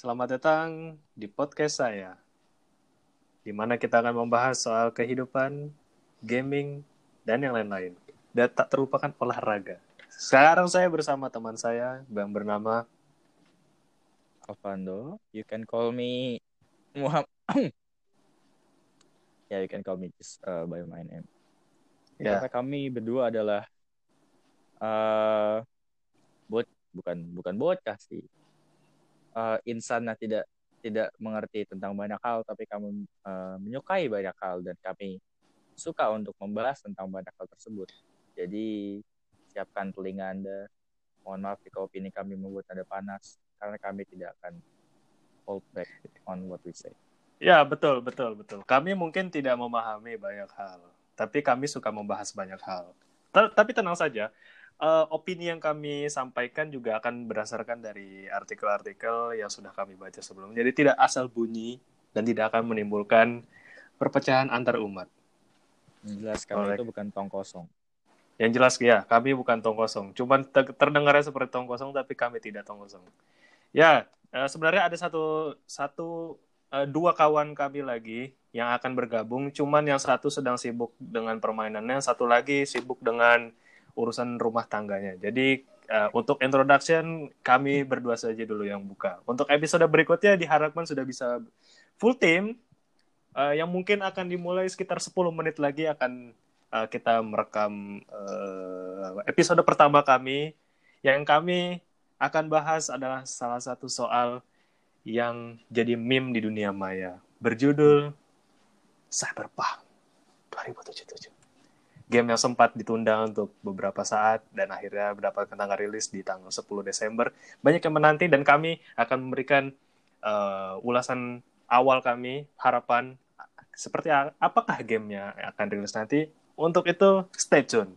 Selamat datang di podcast saya, di mana kita akan membahas soal kehidupan, gaming, dan yang lain-lain. Dan tak terlupakan olahraga. Sekarang saya bersama teman saya yang bernama Alvando. You can call me Muhammad. yeah, you can call me just uh, by my name. ya Karena kami berdua adalah uh, bot bukan bukan bocah sih. Uh, insan yang tidak tidak mengerti tentang banyak hal, tapi kami uh, menyukai banyak hal dan kami suka untuk membahas tentang banyak hal tersebut. Jadi siapkan telinga Anda. Mohon maaf jika opini kami membuat Anda panas, karena kami tidak akan hold back on what we say. Ya, betul, betul, betul. Kami mungkin tidak memahami banyak hal, tapi kami suka membahas banyak hal. Ta- Tapi tenang saja, eh, opini yang kami sampaikan juga akan berdasarkan dari artikel-artikel yang sudah kami baca sebelumnya. Jadi tidak asal bunyi dan tidak akan menimbulkan perpecahan antar umat. Yang jelas kami Correct. itu bukan tong kosong. Yang jelas ya, kami bukan tong kosong. Cuman te- terdengarnya seperti tong kosong, tapi kami tidak tong kosong. Ya, eh, sebenarnya ada satu satu eh, dua kawan kami lagi yang akan bergabung. Cuman yang satu sedang sibuk dengan permainannya, satu lagi sibuk dengan urusan rumah tangganya. Jadi eh, untuk introduction kami berdua saja dulu yang buka. Untuk episode berikutnya diharapkan sudah bisa full team. eh, yang mungkin akan dimulai sekitar 10 menit lagi akan eh, kita merekam eh, episode pertama kami yang kami akan bahas adalah salah satu soal yang jadi meme di dunia maya berjudul Cyberpunk 2077. Game yang sempat ditunda untuk beberapa saat dan akhirnya mendapatkan tanggal rilis di tanggal 10 Desember. Banyak yang menanti dan kami akan memberikan eh, ulasan awal kami, harapan seperti apakah gamenya akan rilis nanti. Untuk itu, stay tune.